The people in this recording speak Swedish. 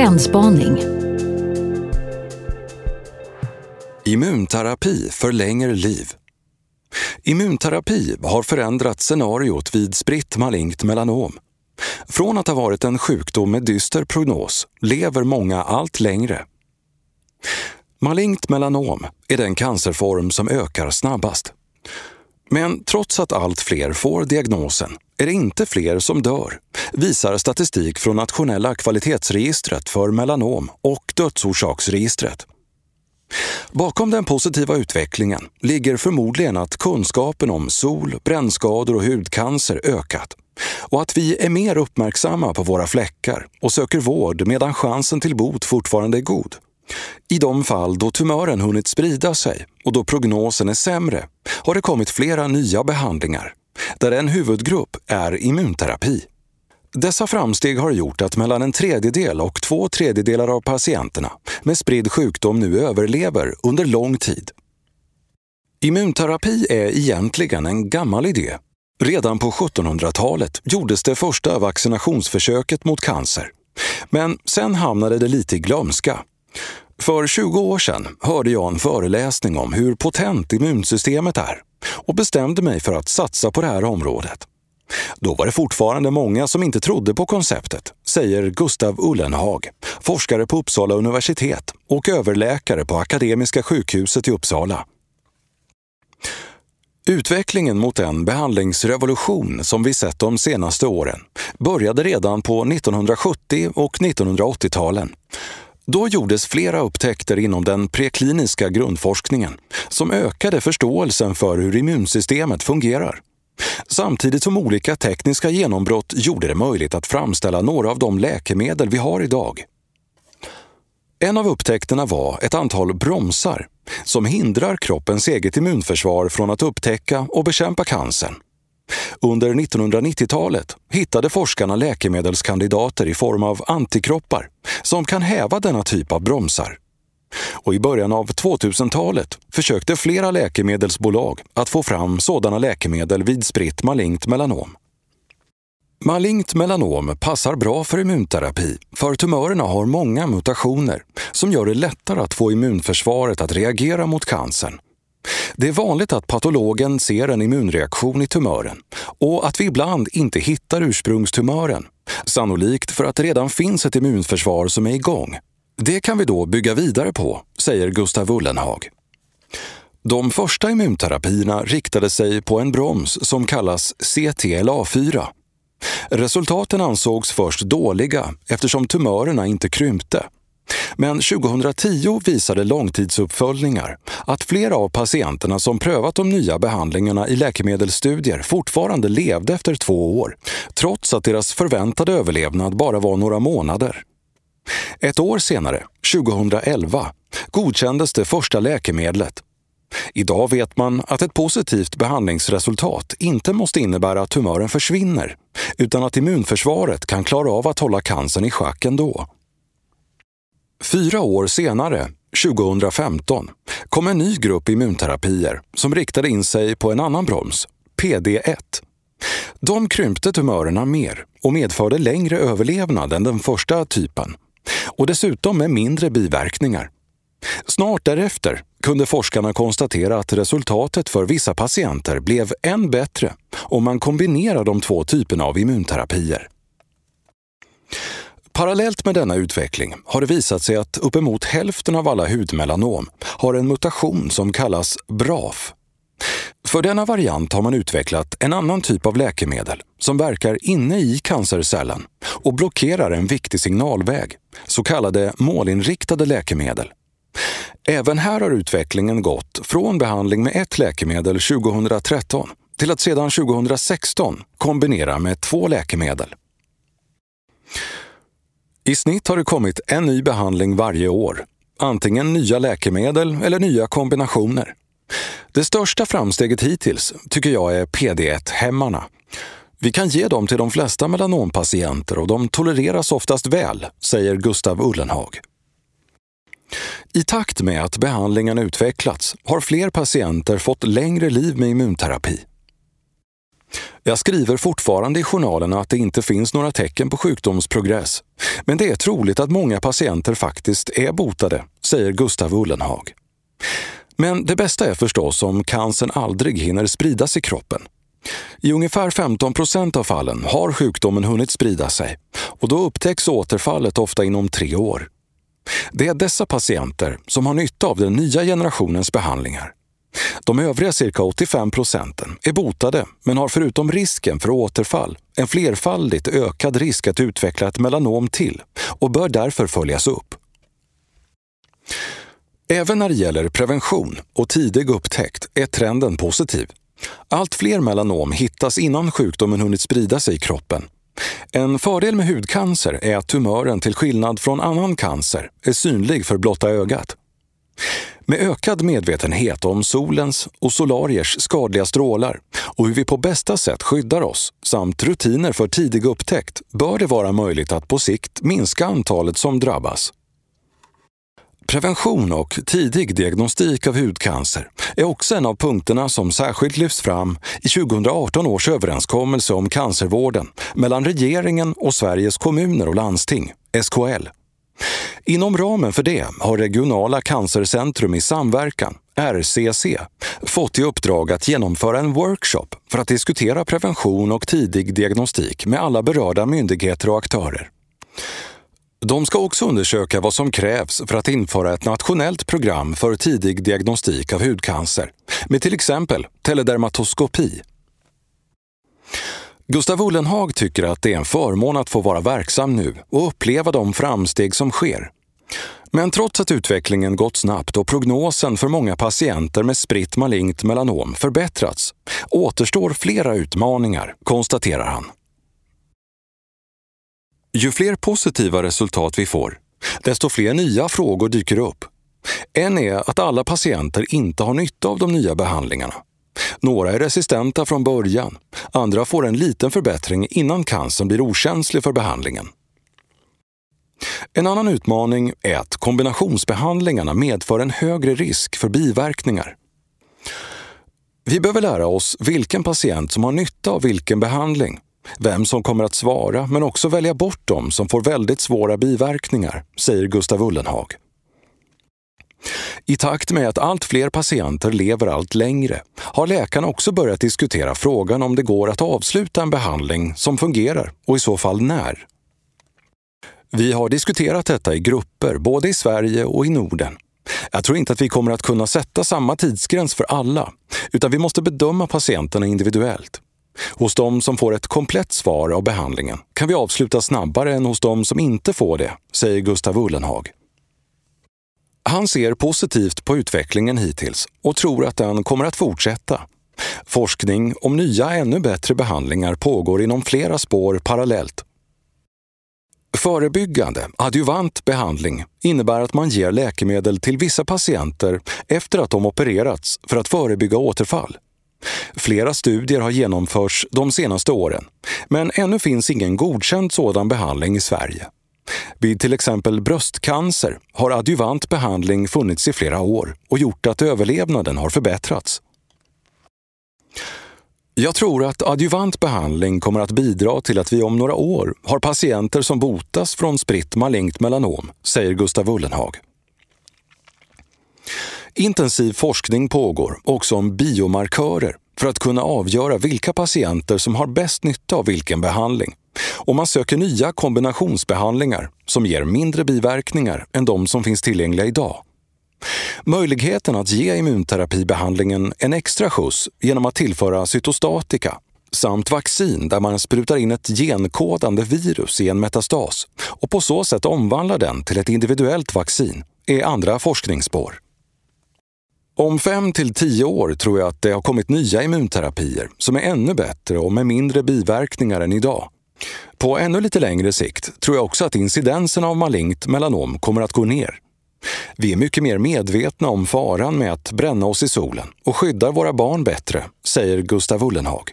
Trendspaning. Immunterapi förlänger liv. Immunterapi har förändrat scenariot vid spritt malignt melanom. Från att ha varit en sjukdom med dyster prognos lever många allt längre. Malignt melanom är den cancerform som ökar snabbast. Men trots att allt fler får diagnosen är det inte fler som dör, visar statistik från Nationella kvalitetsregistret för melanom och Dödsorsaksregistret. Bakom den positiva utvecklingen ligger förmodligen att kunskapen om sol, brännskador och hudcancer ökat och att vi är mer uppmärksamma på våra fläckar och söker vård medan chansen till bot fortfarande är god. I de fall då tumören hunnit sprida sig och då prognosen är sämre har det kommit flera nya behandlingar, där en huvudgrupp är immunterapi. Dessa framsteg har gjort att mellan en tredjedel och två tredjedelar av patienterna med spridd sjukdom nu överlever under lång tid. Immunterapi är egentligen en gammal idé. Redan på 1700-talet gjordes det första vaccinationsförsöket mot cancer. Men sen hamnade det lite i glömska för 20 år sedan hörde jag en föreläsning om hur potent immunsystemet är och bestämde mig för att satsa på det här området. Då var det fortfarande många som inte trodde på konceptet, säger Gustav Ullenhag, forskare på Uppsala universitet och överläkare på Akademiska sjukhuset i Uppsala. Utvecklingen mot den behandlingsrevolution som vi sett de senaste åren började redan på 1970 och 1980-talen då gjordes flera upptäckter inom den prekliniska grundforskningen som ökade förståelsen för hur immunsystemet fungerar. Samtidigt som olika tekniska genombrott gjorde det möjligt att framställa några av de läkemedel vi har idag. En av upptäckterna var ett antal bromsar som hindrar kroppens eget immunförsvar från att upptäcka och bekämpa cancern. Under 1990-talet hittade forskarna läkemedelskandidater i form av antikroppar som kan häva denna typ av bromsar. Och i början av 2000-talet försökte flera läkemedelsbolag att få fram sådana läkemedel vid spritt malignt melanom. Malignt melanom passar bra för immunterapi för tumörerna har många mutationer som gör det lättare att få immunförsvaret att reagera mot cancern det är vanligt att patologen ser en immunreaktion i tumören och att vi ibland inte hittar ursprungstumören, sannolikt för att det redan finns ett immunförsvar som är igång. Det kan vi då bygga vidare på, säger Gustav Ullenhag. De första immunterapierna riktade sig på en broms som kallas CTLA4. Resultaten ansågs först dåliga eftersom tumörerna inte krympte men 2010 visade långtidsuppföljningar att flera av patienterna som prövat de nya behandlingarna i läkemedelsstudier fortfarande levde efter två år, trots att deras förväntade överlevnad bara var några månader. Ett år senare, 2011, godkändes det första läkemedlet. Idag vet man att ett positivt behandlingsresultat inte måste innebära att tumören försvinner, utan att immunförsvaret kan klara av att hålla cancern i schack ändå. Fyra år senare, 2015, kom en ny grupp immunterapier som riktade in sig på en annan broms, PD1. De krympte tumörerna mer och medförde längre överlevnad än den första typen och dessutom med mindre biverkningar. Snart därefter kunde forskarna konstatera att resultatet för vissa patienter blev än bättre om man kombinerar de två typerna av immunterapier. Parallellt med denna utveckling har det visat sig att uppemot hälften av alla hudmelanom har en mutation som kallas BRAF. För denna variant har man utvecklat en annan typ av läkemedel som verkar inne i cancercellen och blockerar en viktig signalväg, så kallade målinriktade läkemedel. Även här har utvecklingen gått från behandling med ett läkemedel 2013 till att sedan 2016 kombinera med två läkemedel. I snitt har det kommit en ny behandling varje år. Antingen nya läkemedel eller nya kombinationer. Det största framsteget hittills tycker jag är PD1-hämmarna. Vi kan ge dem till de flesta melanompatienter och de tolereras oftast väl, säger Gustav Ullenhag. I takt med att behandlingen utvecklats har fler patienter fått längre liv med immunterapi. Jag skriver fortfarande i journalen att det inte finns några tecken på sjukdomsprogress, men det är troligt att många patienter faktiskt är botade, säger Gustav Ullenhag. Men det bästa är förstås om cancern aldrig hinner spridas i kroppen. I ungefär 15 procent av fallen har sjukdomen hunnit sprida sig och då upptäcks återfallet ofta inom tre år. Det är dessa patienter som har nytta av den nya generationens behandlingar. De övriga cirka 85 procenten är botade men har förutom risken för återfall en flerfaldigt ökad risk att utveckla ett melanom till och bör därför följas upp. Även när det gäller prevention och tidig upptäckt är trenden positiv. Allt fler melanom hittas innan sjukdomen hunnit sprida sig i kroppen. En fördel med hudcancer är att tumören till skillnad från annan cancer är synlig för blotta ögat. Med ökad medvetenhet om solens och solariers skadliga strålar och hur vi på bästa sätt skyddar oss samt rutiner för tidig upptäckt bör det vara möjligt att på sikt minska antalet som drabbas. Prevention och tidig diagnostik av hudcancer är också en av punkterna som särskilt lyfts fram i 2018 års överenskommelse om cancervården mellan regeringen och Sveriges kommuner och landsting, SKL. Inom ramen för det har regionala cancercentrum i samverkan, RCC, fått i uppdrag att genomföra en workshop för att diskutera prevention och tidig diagnostik med alla berörda myndigheter och aktörer. De ska också undersöka vad som krävs för att införa ett nationellt program för tidig diagnostik av hudcancer med till exempel teledermatoskopi. Gustav Ullenhag tycker att det är en förmån att få vara verksam nu och uppleva de framsteg som sker. Men trots att utvecklingen gått snabbt och prognosen för många patienter med spritt malignt melanom förbättrats återstår flera utmaningar, konstaterar han. Ju fler positiva resultat vi får, desto fler nya frågor dyker upp. En är att alla patienter inte har nytta av de nya behandlingarna. Några är resistenta från början, andra får en liten förbättring innan cancern blir okänslig för behandlingen. En annan utmaning är att kombinationsbehandlingarna medför en högre risk för biverkningar. Vi behöver lära oss vilken patient som har nytta av vilken behandling vem som kommer att svara, men också välja bort dem som får väldigt svåra biverkningar, säger Gustav Ullenhag. I takt med att allt fler patienter lever allt längre har läkarna också börjat diskutera frågan om det går att avsluta en behandling som fungerar och i så fall när. Vi har diskuterat detta i grupper, både i Sverige och i Norden. Jag tror inte att vi kommer att kunna sätta samma tidsgräns för alla, utan vi måste bedöma patienterna individuellt. Hos de som får ett komplett svar av behandlingen kan vi avsluta snabbare än hos de som inte får det, säger Gustav Ullenhag. Han ser positivt på utvecklingen hittills och tror att den kommer att fortsätta. Forskning om nya, ännu bättre behandlingar pågår inom flera spår parallellt. Förebyggande, adjuvant behandling innebär att man ger läkemedel till vissa patienter efter att de opererats för att förebygga återfall. Flera studier har genomförts de senaste åren, men ännu finns ingen godkänd sådan behandling i Sverige. Vid till exempel bröstcancer har adjuvant behandling funnits i flera år och gjort att överlevnaden har förbättrats. Jag tror att adjuvant behandling kommer att bidra till att vi om några år har patienter som botas från spritt malignt melanom, säger Gustav Ullenhag. Intensiv forskning pågår också om biomarkörer för att kunna avgöra vilka patienter som har bäst nytta av vilken behandling. Och man söker nya kombinationsbehandlingar som ger mindre biverkningar än de som finns tillgängliga idag. Möjligheten att ge immunterapibehandlingen en extra skjuts genom att tillföra cytostatika samt vaccin där man sprutar in ett genkodande virus i en metastas och på så sätt omvandlar den till ett individuellt vaccin är andra forskningsspår. Om fem till tio år tror jag att det har kommit nya immunterapier som är ännu bättre och med mindre biverkningar än idag. På ännu lite längre sikt tror jag också att incidensen av malignt melanom kommer att gå ner. Vi är mycket mer medvetna om faran med att bränna oss i solen och skyddar våra barn bättre, säger Gustav Ullenhag.